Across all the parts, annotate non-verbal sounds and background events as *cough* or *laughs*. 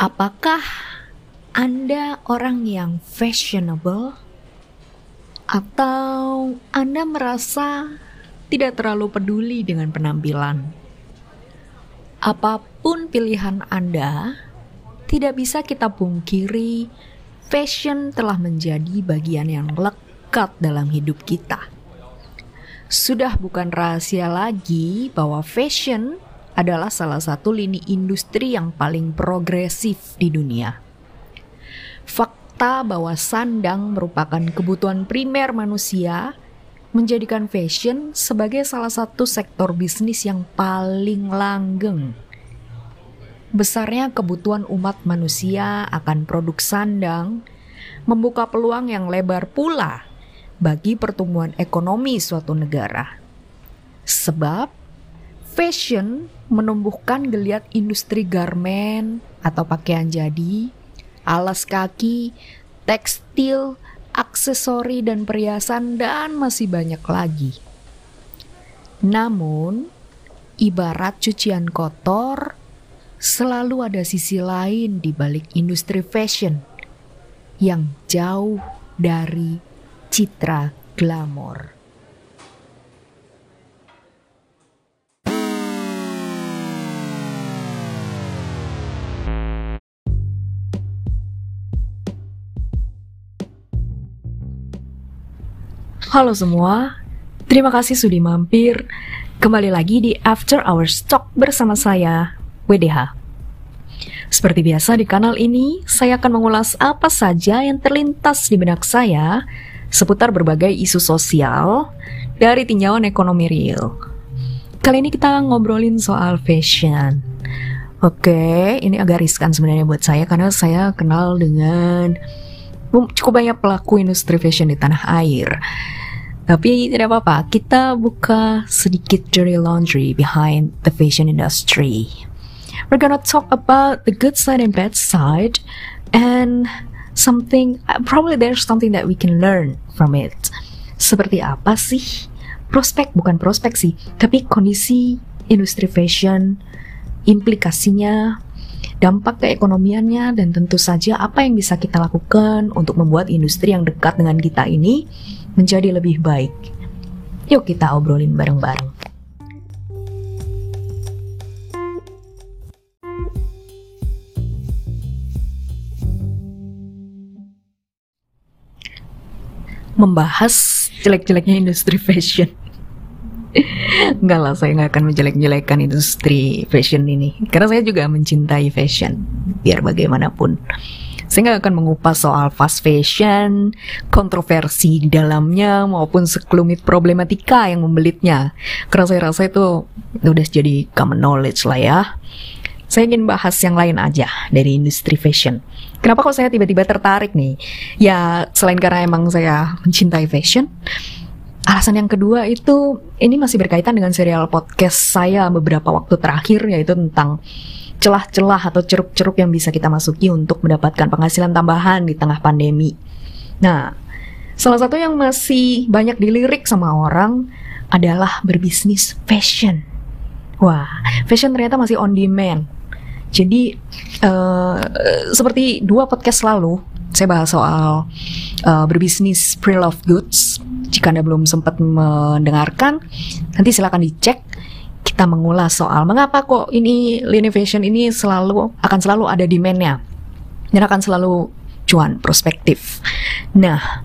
Apakah Anda orang yang fashionable? Atau Anda merasa tidak terlalu peduli dengan penampilan? Apa pun pilihan Anda, tidak bisa kita pungkiri fashion telah menjadi bagian yang lekat dalam hidup kita. Sudah bukan rahasia lagi bahwa fashion adalah salah satu lini industri yang paling progresif di dunia. Fakta bahwa sandang merupakan kebutuhan primer manusia menjadikan fashion sebagai salah satu sektor bisnis yang paling langgeng. Besarnya kebutuhan umat manusia akan produk sandang membuka peluang yang lebar pula bagi pertumbuhan ekonomi suatu negara. Sebab fashion menumbuhkan geliat industri garmen atau pakaian jadi, alas kaki, tekstil, aksesori dan perhiasan dan masih banyak lagi. Namun, ibarat cucian kotor, selalu ada sisi lain di balik industri fashion yang jauh dari citra glamor. Halo semua, terima kasih sudah mampir. Kembali lagi di After Hours Talk bersama saya, WDH. Seperti biasa di kanal ini, saya akan mengulas apa saja yang terlintas di benak saya seputar berbagai isu sosial dari tinjauan ekonomi real. Kali ini kita ngobrolin soal fashion. Oke, ini agak riskan sebenarnya buat saya karena saya kenal dengan cukup banyak pelaku industri fashion di tanah air. Tapi tidak apa-apa, kita buka sedikit dirty laundry behind the fashion industry. We're gonna talk about the good side and bad side and something, probably there's something that we can learn from it. Seperti apa sih? Prospek bukan prospek sih, tapi kondisi industri fashion, implikasinya, dampak keekonomiannya, dan tentu saja apa yang bisa kita lakukan untuk membuat industri yang dekat dengan kita ini menjadi lebih baik. Yuk kita obrolin bareng-bareng. Membahas jelek-jeleknya industri fashion. Enggak lah, saya nggak akan menjelek-jelekan industri fashion ini. Karena saya juga mencintai fashion, biar bagaimanapun. Saya nggak akan mengupas soal fast fashion, kontroversi di dalamnya, maupun sekelumit problematika yang membelitnya. Karena saya rasa itu udah jadi common knowledge lah ya. Saya ingin bahas yang lain aja dari industri fashion. Kenapa kok saya tiba-tiba tertarik nih? Ya selain karena emang saya mencintai fashion, alasan yang kedua itu ini masih berkaitan dengan serial podcast saya beberapa waktu terakhir yaitu tentang celah-celah atau ceruk-ceruk yang bisa kita masuki untuk mendapatkan penghasilan tambahan di tengah pandemi. Nah, salah satu yang masih banyak dilirik sama orang adalah berbisnis fashion. Wah, fashion ternyata masih on demand. Jadi, uh, seperti dua podcast lalu, saya bahas soal uh, berbisnis pre-love goods. Jika Anda belum sempat mendengarkan, nanti silakan dicek kita mengulas soal mengapa kok ini lini fashion ini selalu akan selalu ada demandnya dan akan selalu cuan prospektif. Nah,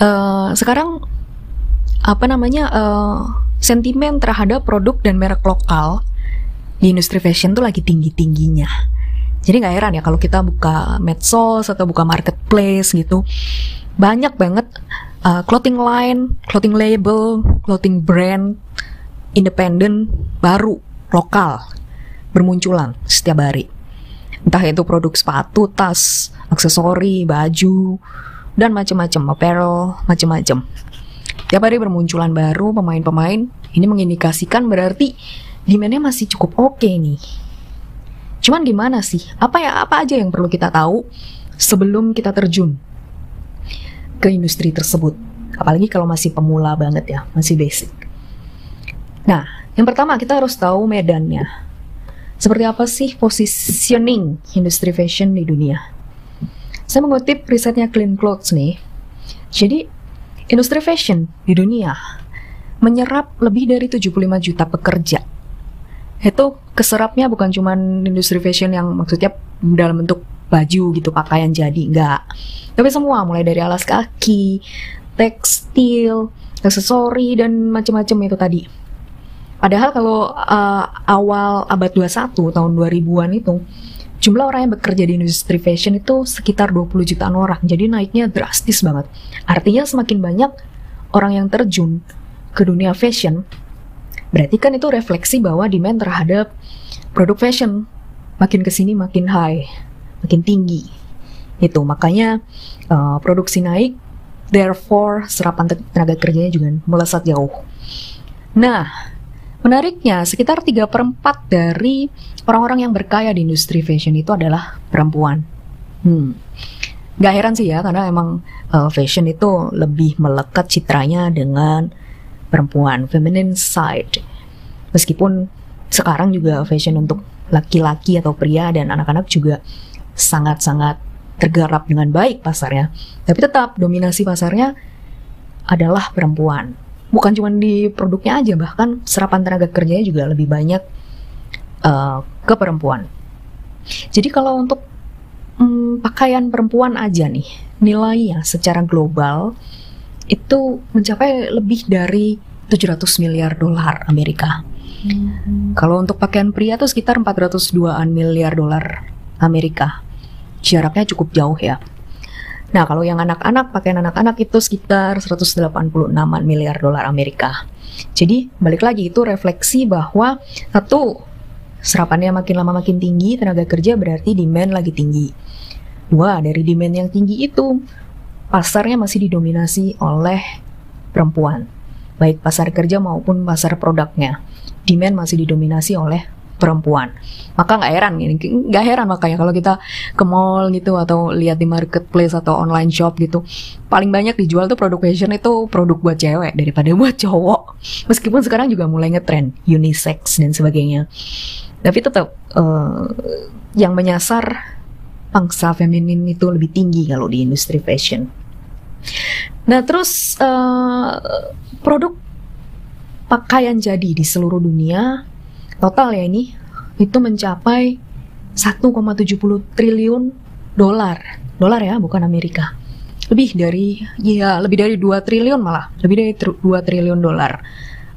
uh, sekarang apa namanya uh, sentimen terhadap produk dan merek lokal di industri fashion tuh lagi tinggi tingginya. Jadi nggak heran ya kalau kita buka medsos atau buka marketplace gitu, banyak banget uh, clothing line, clothing label, clothing brand independen baru lokal bermunculan setiap hari. Entah itu produk sepatu, tas, aksesori, baju, dan macam-macam apparel, macam-macam. Tiap hari bermunculan baru pemain-pemain. Ini mengindikasikan berarti demandnya masih cukup oke okay nih. Cuman gimana sih? Apa ya apa aja yang perlu kita tahu sebelum kita terjun ke industri tersebut? Apalagi kalau masih pemula banget ya, masih basic. Nah, yang pertama kita harus tahu medannya. seperti apa sih positioning industri fashion di dunia? Saya mengutip risetnya Clean Clothes nih. Jadi, industri fashion di dunia menyerap lebih dari 75 juta pekerja. Itu keserapnya bukan cuma industri fashion yang maksudnya dalam bentuk baju gitu, pakaian jadi, enggak. Tapi semua, mulai dari alas kaki, tekstil, aksesori, dan macam-macam itu tadi Padahal kalau uh, awal abad 21 tahun 2000-an itu jumlah orang yang bekerja di industri fashion itu sekitar 20 jutaan orang. Jadi naiknya drastis banget. Artinya semakin banyak orang yang terjun ke dunia fashion, berarti kan itu refleksi bahwa demand terhadap produk fashion makin ke sini makin high, makin tinggi. Itu makanya uh, produksi naik, therefore serapan tenaga kerjanya juga melesat jauh. Nah, Menariknya, sekitar 3 per 4 dari orang-orang yang berkaya di industri fashion itu adalah perempuan. Hmm. Gak heran sih ya, karena emang uh, fashion itu lebih melekat citranya dengan perempuan, feminine side. Meskipun sekarang juga fashion untuk laki-laki atau pria dan anak-anak juga sangat-sangat tergarap dengan baik pasarnya. Tapi tetap dominasi pasarnya adalah perempuan bukan cuma di produknya aja bahkan serapan tenaga kerjanya juga lebih banyak uh, ke perempuan jadi kalau untuk um, pakaian perempuan aja nih nilainya secara global itu mencapai lebih dari 700 miliar dolar Amerika hmm. kalau untuk pakaian pria tuh sekitar 402an miliar dolar Amerika jaraknya cukup jauh ya Nah, kalau yang anak-anak, pakaian anak-anak itu sekitar 186 miliar dolar Amerika. Jadi, balik lagi itu refleksi bahwa satu, serapannya makin lama makin tinggi, tenaga kerja berarti demand lagi tinggi. Dua, dari demand yang tinggi itu, pasarnya masih didominasi oleh perempuan. Baik pasar kerja maupun pasar produknya. Demand masih didominasi oleh perempuan. Maka nggak heran ini, nggak heran makanya kalau kita ke mall gitu atau lihat di marketplace atau online shop gitu, paling banyak dijual tuh produk fashion itu produk buat cewek daripada *laughs* buat cowok. Meskipun sekarang juga mulai ngetrend unisex dan sebagainya. Tapi tetap uh, yang menyasar pangsa feminin itu lebih tinggi kalau di industri fashion. Nah terus uh, produk pakaian jadi di seluruh dunia total ya ini itu mencapai 1,70 triliun dolar. Dolar ya, bukan Amerika. Lebih dari ya lebih dari 2 triliun malah, lebih dari 2 triliun dolar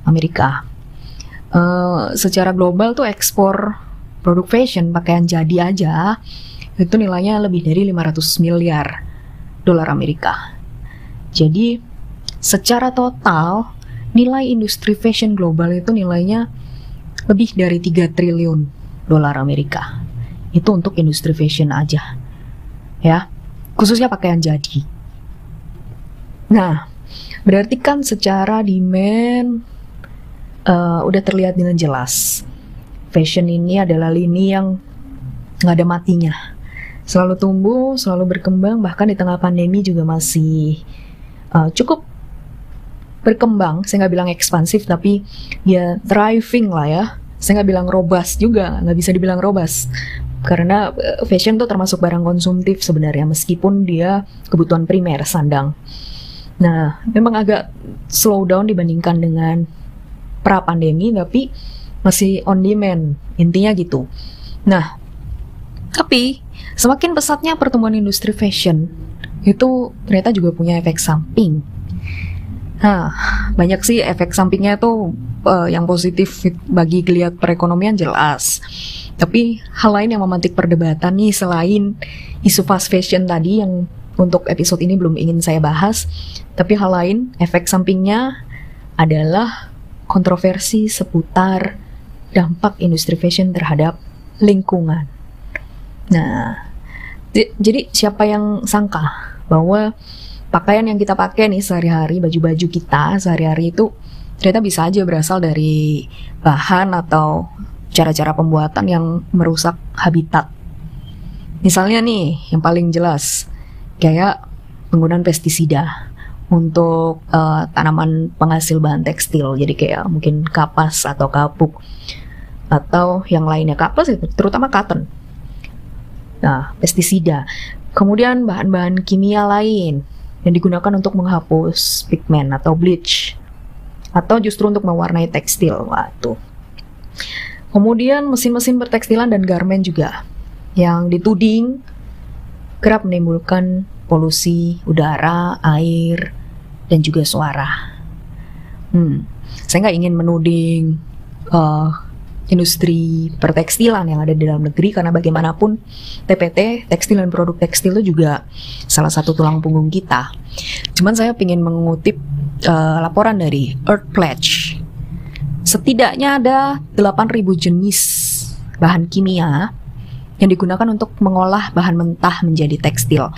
Amerika. Uh, secara global tuh ekspor produk fashion pakaian jadi aja itu nilainya lebih dari 500 miliar dolar Amerika. Jadi secara total nilai industri fashion global itu nilainya lebih dari 3 triliun dolar Amerika. Itu untuk industri fashion aja. Ya, khususnya pakaian jadi. Nah, berarti kan secara demand uh, udah terlihat dengan jelas. Fashion ini adalah lini yang nggak ada matinya. Selalu tumbuh, selalu berkembang, bahkan di tengah pandemi juga masih uh, cukup berkembang, saya nggak bilang ekspansif tapi ya thriving lah ya. Saya nggak bilang robust juga, nggak bisa dibilang robust karena eh, fashion tuh termasuk barang konsumtif sebenarnya meskipun dia kebutuhan primer sandang. Nah, memang agak slow down dibandingkan dengan pra pandemi tapi masih on demand intinya gitu. Nah, tapi semakin pesatnya pertumbuhan industri fashion itu ternyata juga punya efek samping Nah, banyak sih efek sampingnya tuh uh, yang positif bagi geliat perekonomian jelas. Tapi hal lain yang memantik perdebatan nih selain isu fast fashion tadi yang untuk episode ini belum ingin saya bahas, tapi hal lain efek sampingnya adalah kontroversi seputar dampak industri fashion terhadap lingkungan. Nah, jadi siapa yang sangka bahwa pakaian yang kita pakai nih sehari-hari, baju-baju kita sehari-hari itu ternyata bisa aja berasal dari bahan atau cara-cara pembuatan yang merusak habitat. Misalnya nih, yang paling jelas kayak penggunaan pestisida untuk uh, tanaman penghasil bahan tekstil. Jadi kayak mungkin kapas atau kapuk atau yang lainnya kapas itu terutama cotton. Nah, pestisida. Kemudian bahan-bahan kimia lain yang digunakan untuk menghapus pigmen atau bleach atau justru untuk mewarnai tekstil. Waduh. Kemudian mesin-mesin bertekstilan dan garmen juga yang dituding kerap menimbulkan polusi udara, air, dan juga suara. Hmm, saya nggak ingin menuding uh, industri pertekstilan yang ada di dalam negeri karena bagaimanapun TPT tekstil dan produk tekstil itu juga salah satu tulang punggung kita. Cuman saya ingin mengutip uh, laporan dari Earth Pledge. Setidaknya ada 8.000 jenis bahan kimia yang digunakan untuk mengolah bahan mentah menjadi tekstil.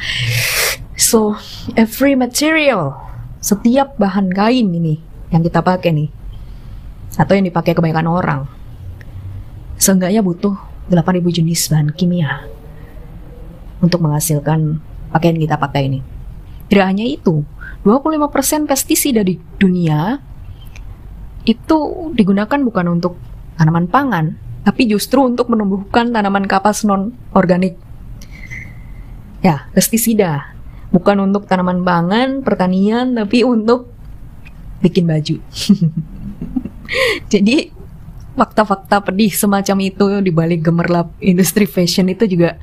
So, every material, setiap bahan kain ini yang kita pakai nih, atau yang dipakai kebanyakan orang, Seenggaknya butuh 8000 jenis bahan kimia untuk menghasilkan pakaian kita pakai ini. Tidak hanya itu, 25% pestisida di dunia itu digunakan bukan untuk tanaman pangan, tapi justru untuk menumbuhkan tanaman kapas non organik. Ya, pestisida bukan untuk tanaman pangan, pertanian, tapi untuk bikin baju. *laughs* Jadi fakta-fakta pedih semacam itu di balik gemerlap industri fashion itu juga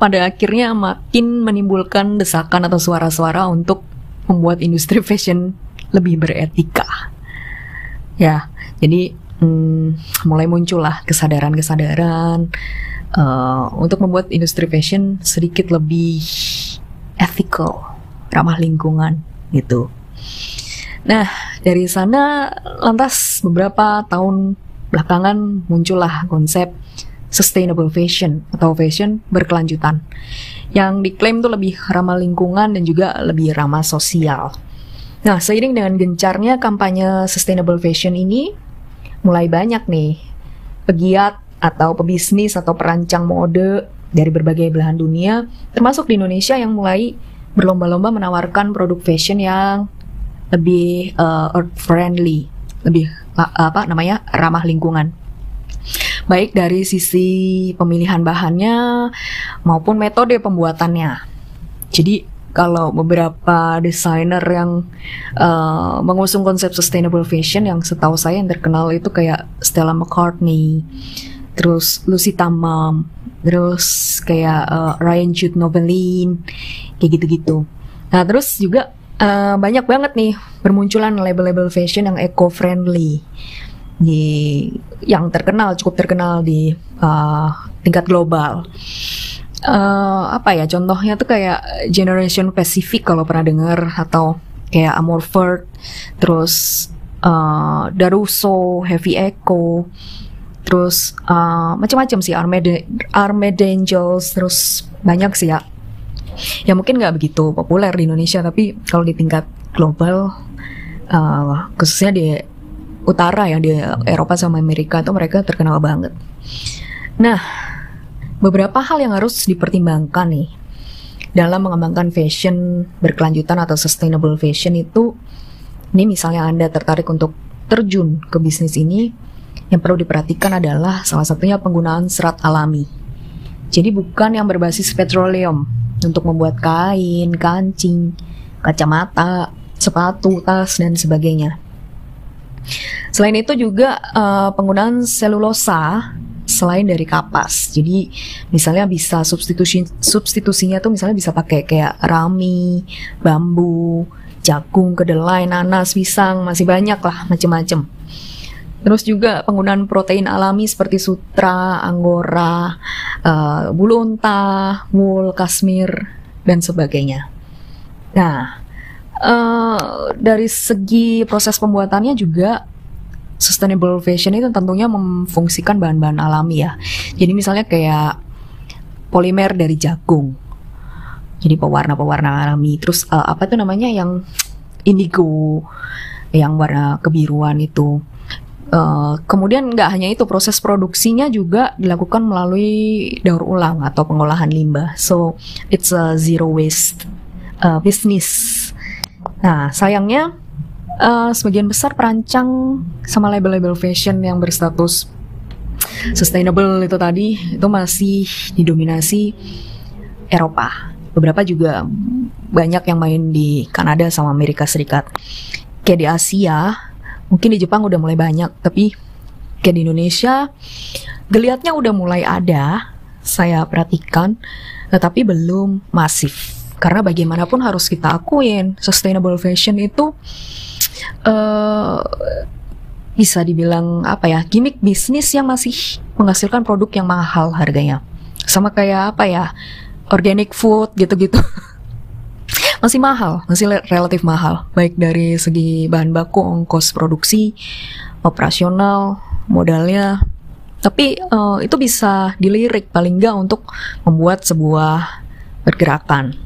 pada akhirnya makin menimbulkan desakan atau suara-suara untuk membuat industri fashion lebih beretika. Ya, jadi hmm, mulai muncullah kesadaran-kesadaran uh, untuk membuat industri fashion sedikit lebih ethical, ramah lingkungan gitu. Nah, dari sana lantas beberapa tahun belakangan muncullah konsep sustainable fashion atau fashion berkelanjutan yang diklaim tuh lebih ramah lingkungan dan juga lebih ramah sosial. Nah, seiring dengan gencarnya kampanye sustainable fashion ini, mulai banyak nih pegiat atau pebisnis atau perancang mode dari berbagai belahan dunia, termasuk di Indonesia yang mulai berlomba-lomba menawarkan produk fashion yang lebih uh, earth friendly, lebih apa namanya ramah lingkungan baik dari sisi pemilihan bahannya maupun metode pembuatannya. Jadi kalau beberapa desainer yang uh, mengusung konsep sustainable fashion yang setahu saya yang terkenal itu kayak Stella McCartney, terus Lucy Tamam, terus kayak uh, Ryan Jude Novelin, kayak gitu-gitu. Nah terus juga uh, banyak banget nih bermunculan label-label fashion yang eco-friendly di yang terkenal cukup terkenal di uh, tingkat global. Uh, apa ya contohnya tuh kayak Generation Pacific kalau pernah dengar atau kayak Amorphert, terus uh, Darusso, Heavy Eco, terus uh, macam-macam sih Armed Armed Angels, terus banyak sih ya ya mungkin nggak begitu populer di Indonesia tapi kalau di tingkat global uh, khususnya di utara ya di Eropa sama Amerika itu mereka terkenal banget. Nah, beberapa hal yang harus dipertimbangkan nih dalam mengembangkan fashion berkelanjutan atau sustainable fashion itu ini misalnya Anda tertarik untuk terjun ke bisnis ini yang perlu diperhatikan adalah salah satunya penggunaan serat alami. Jadi bukan yang berbasis petroleum untuk membuat kain, kancing, kacamata, sepatu, tas, dan sebagainya. Selain itu juga uh, penggunaan selulosa selain dari kapas. Jadi misalnya bisa substitusi substitusinya tuh misalnya bisa pakai kayak rami, bambu, jagung, kedelai, nanas, pisang, masih banyak lah macam-macam. Terus juga penggunaan protein alami seperti sutra, anggora, uh, bulu unta, wool, kasmir, dan sebagainya. Nah, uh, dari segi proses pembuatannya juga sustainable fashion itu tentunya memfungsikan bahan-bahan alami ya. Jadi misalnya kayak polimer dari jagung. Jadi pewarna-pewarna alami. Terus uh, apa tuh namanya yang indigo, yang warna kebiruan itu Uh, kemudian nggak hanya itu proses produksinya juga dilakukan melalui daur ulang atau pengolahan limbah. So it's a zero waste uh, business. Nah sayangnya uh, sebagian besar perancang sama label-label fashion yang berstatus sustainable itu tadi itu masih didominasi Eropa. Beberapa juga banyak yang main di Kanada sama Amerika Serikat. Kayak di Asia, mungkin di Jepang udah mulai banyak, tapi kayak di Indonesia geliatnya udah mulai ada. Saya perhatikan, tetapi belum masif. Karena bagaimanapun harus kita akuin, sustainable fashion itu uh, bisa dibilang apa ya gimmick bisnis yang masih menghasilkan produk yang mahal harganya sama kayak apa ya organic food gitu-gitu *laughs* masih mahal masih relatif mahal baik dari segi bahan baku ongkos produksi operasional modalnya tapi uh, itu bisa dilirik paling nggak untuk membuat sebuah pergerakan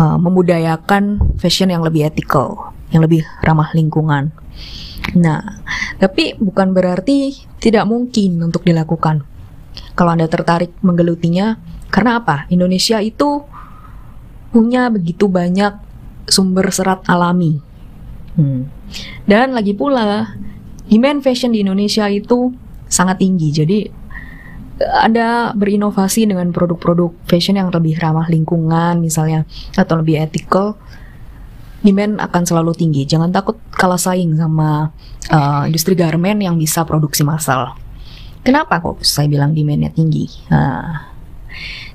uh, memudayakan fashion yang lebih ethical yang lebih ramah lingkungan Nah, tapi bukan berarti tidak mungkin untuk dilakukan. Kalau Anda tertarik menggelutinya, karena apa? Indonesia itu punya begitu banyak sumber serat alami. Hmm. Dan lagi pula, demand fashion di Indonesia itu sangat tinggi. Jadi, Anda berinovasi dengan produk-produk fashion yang lebih ramah lingkungan misalnya, atau lebih ethical, demand akan selalu tinggi. Jangan takut kalah saing sama uh, industri garment yang bisa produksi massal. Kenapa kok saya bilang demandnya tinggi? Nah,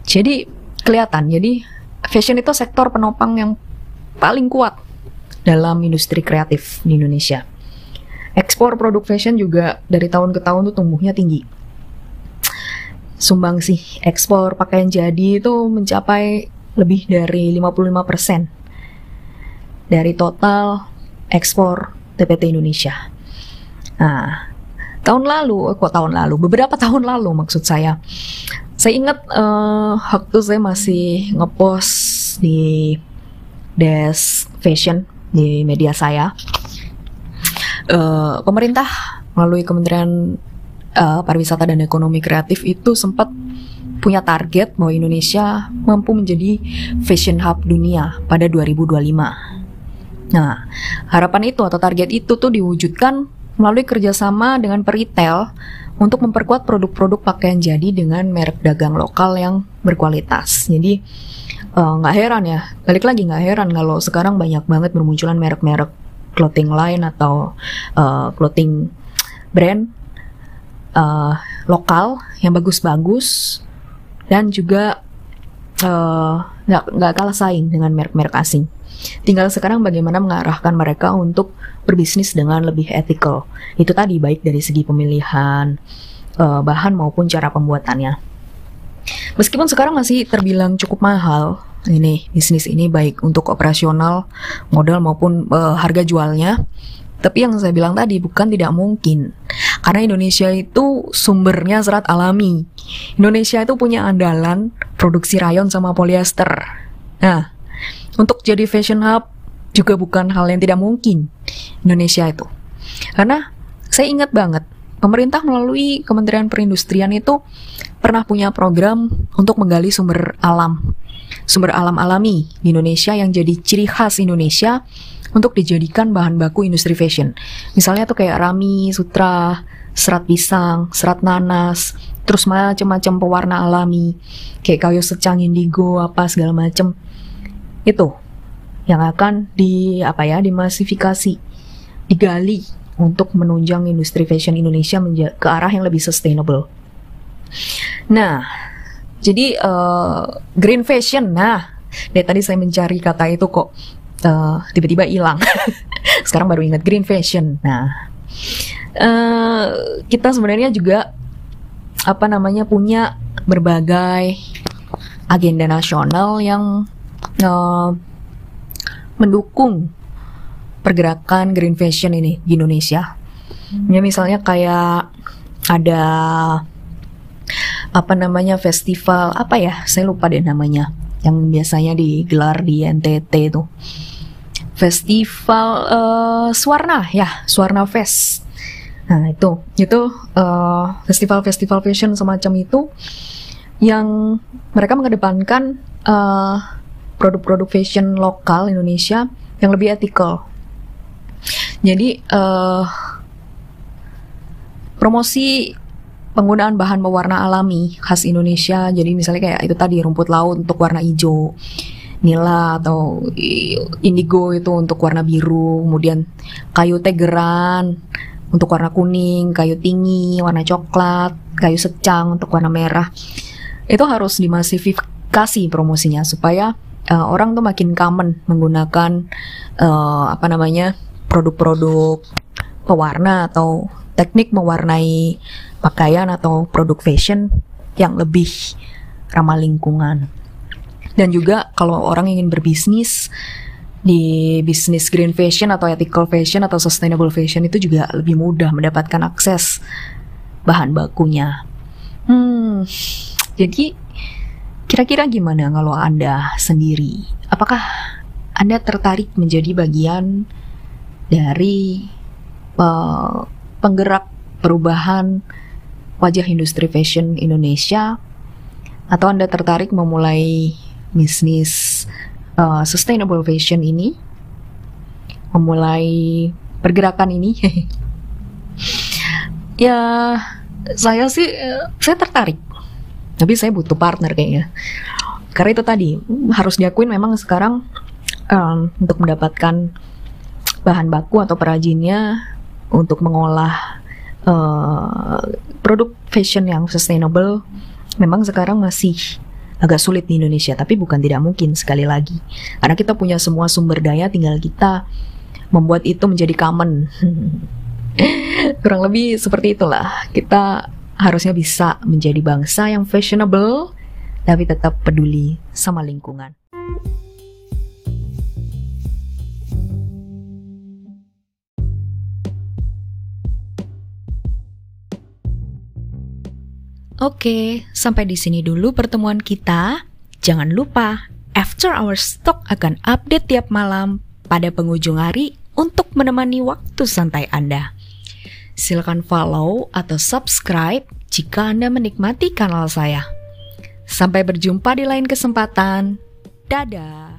jadi kelihatan. Jadi fashion itu sektor penopang yang paling kuat dalam industri kreatif di Indonesia. Ekspor produk fashion juga dari tahun ke tahun tuh tumbuhnya tinggi. Sumbang sih ekspor pakaian jadi itu mencapai lebih dari 55 persen dari total ekspor TPT Indonesia. Nah, tahun lalu, kok tahun lalu, beberapa tahun lalu maksud saya, saya ingat uh, waktu saya masih ngepost di desk fashion di media saya, uh, pemerintah melalui Kementerian uh, Pariwisata dan Ekonomi Kreatif itu sempat punya target bahwa Indonesia mampu menjadi fashion hub dunia pada 2025. Nah, harapan itu atau target itu tuh diwujudkan melalui kerjasama dengan peritel untuk memperkuat produk-produk pakaian jadi dengan merek dagang lokal yang berkualitas. Jadi eh, nggak uh, heran ya, balik lagi nggak heran kalau sekarang banyak banget bermunculan merek-merek clothing line atau uh, clothing brand uh, lokal yang bagus-bagus dan juga nggak uh, nggak kalah saing dengan merek-merek asing. Tinggal sekarang bagaimana mengarahkan mereka untuk berbisnis dengan lebih ethical. Itu tadi baik dari segi pemilihan uh, bahan maupun cara pembuatannya. Meskipun sekarang masih terbilang cukup mahal, ini bisnis ini baik untuk operasional, modal maupun uh, harga jualnya. Tapi yang saya bilang tadi bukan tidak mungkin. Karena Indonesia itu sumbernya serat alami. Indonesia itu punya andalan produksi rayon sama polyester. Nah, untuk jadi fashion hub juga bukan hal yang tidak mungkin Indonesia itu. Karena saya ingat banget, pemerintah melalui Kementerian Perindustrian itu pernah punya program untuk menggali sumber alam, sumber alam alami di Indonesia yang jadi ciri khas Indonesia untuk dijadikan bahan baku industri fashion. Misalnya tuh kayak rami, sutra, serat pisang, serat nanas, terus macam-macam pewarna alami, kayak kayu secang indigo, apa segala macam itu yang akan di apa ya dimasifikasi digali untuk menunjang industri fashion Indonesia ke arah yang lebih sustainable. Nah, jadi uh, green fashion. Nah, dari tadi saya mencari kata itu kok uh, tiba-tiba hilang. *laughs* Sekarang baru ingat green fashion. Nah, uh, kita sebenarnya juga apa namanya punya berbagai agenda nasional yang uh, mendukung pergerakan green fashion ini di Indonesia. Hmm. Ya misalnya kayak ada apa namanya festival apa ya saya lupa deh namanya yang biasanya digelar di NTT itu festival uh, Swarna ya Swarna Fest nah itu itu uh, festival-festival fashion semacam itu yang mereka mengedepankan uh, produk-produk fashion lokal Indonesia yang lebih ethical. Jadi uh, promosi penggunaan bahan pewarna alami khas Indonesia. Jadi misalnya kayak itu tadi rumput laut untuk warna hijau, nila atau indigo itu untuk warna biru, kemudian kayu tegeran untuk warna kuning, kayu tinggi warna coklat, kayu secang untuk warna merah. Itu harus dimasifikasi promosinya supaya uh, orang tuh makin common menggunakan uh, apa namanya produk-produk pewarna atau teknik mewarnai pakaian atau produk fashion yang lebih ramah lingkungan. Dan juga kalau orang ingin berbisnis di bisnis green fashion atau ethical fashion atau sustainable fashion itu juga lebih mudah mendapatkan akses bahan bakunya. Hmm, jadi kira-kira gimana kalau Anda sendiri? Apakah Anda tertarik menjadi bagian dari uh, penggerak perubahan wajah industri fashion Indonesia? Atau Anda tertarik memulai bisnis uh, sustainable fashion ini? Memulai pergerakan ini? *laughs* Ya saya sih saya tertarik tapi saya butuh partner kayaknya. Karena itu tadi harus diakuin memang sekarang um, untuk mendapatkan bahan baku atau perajinnya untuk mengolah uh, produk fashion yang sustainable memang sekarang masih agak sulit di Indonesia. Tapi bukan tidak mungkin sekali lagi. Karena kita punya semua sumber daya tinggal kita membuat itu menjadi common. *laughs* Kurang lebih seperti itulah. Kita harusnya bisa menjadi bangsa yang fashionable tapi tetap peduli sama lingkungan. Oke, sampai di sini dulu pertemuan kita. Jangan lupa, After Our Stock akan update tiap malam pada penghujung hari untuk menemani waktu santai Anda. Silakan follow atau subscribe jika Anda menikmati kanal saya. Sampai berjumpa di lain kesempatan. Dadah.